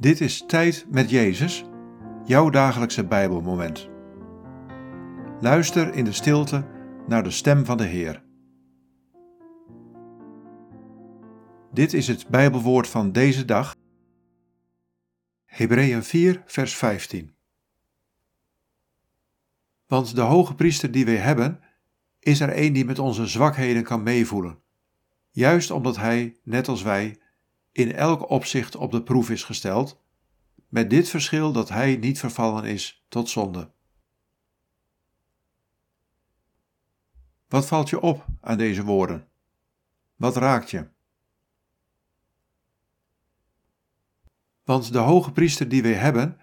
Dit is Tijd met Jezus, jouw dagelijkse Bijbelmoment. Luister in de stilte naar de stem van de Heer. Dit is het Bijbelwoord van deze dag. Hebreeën 4, vers 15. Want de hoge priester die wij hebben, is er een die met onze zwakheden kan meevoelen, juist omdat hij, net als wij, in elk opzicht op de proef is gesteld, met dit verschil dat hij niet vervallen is tot zonde. Wat valt je op aan deze woorden? Wat raakt je? Want de hoge priester die wij hebben,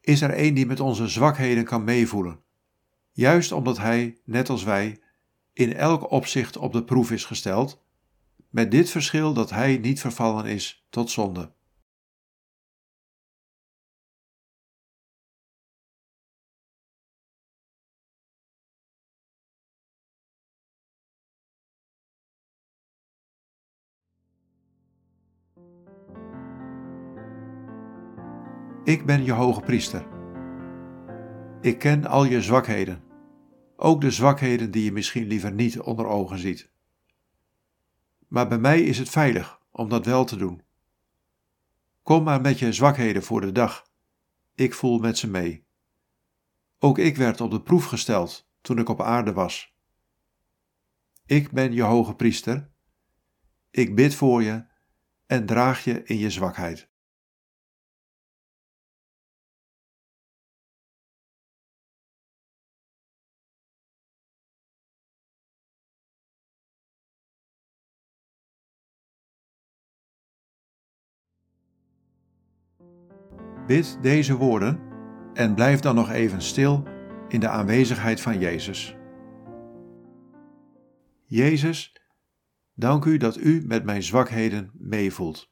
is er een die met onze zwakheden kan meevoelen, juist omdat hij, net als wij, in elk opzicht op de proef is gesteld, met dit verschil dat hij niet vervallen is tot zonde. Ik ben je hoge priester. Ik ken al je zwakheden, ook de zwakheden die je misschien liever niet onder ogen ziet maar bij mij is het veilig om dat wel te doen. Kom maar met je zwakheden voor de dag. Ik voel met ze mee. Ook ik werd op de proef gesteld toen ik op aarde was. Ik ben je hoge priester. Ik bid voor je en draag je in je zwakheid. Bid deze woorden en blijf dan nog even stil in de aanwezigheid van Jezus. Jezus, dank u dat u met mijn zwakheden meevoelt.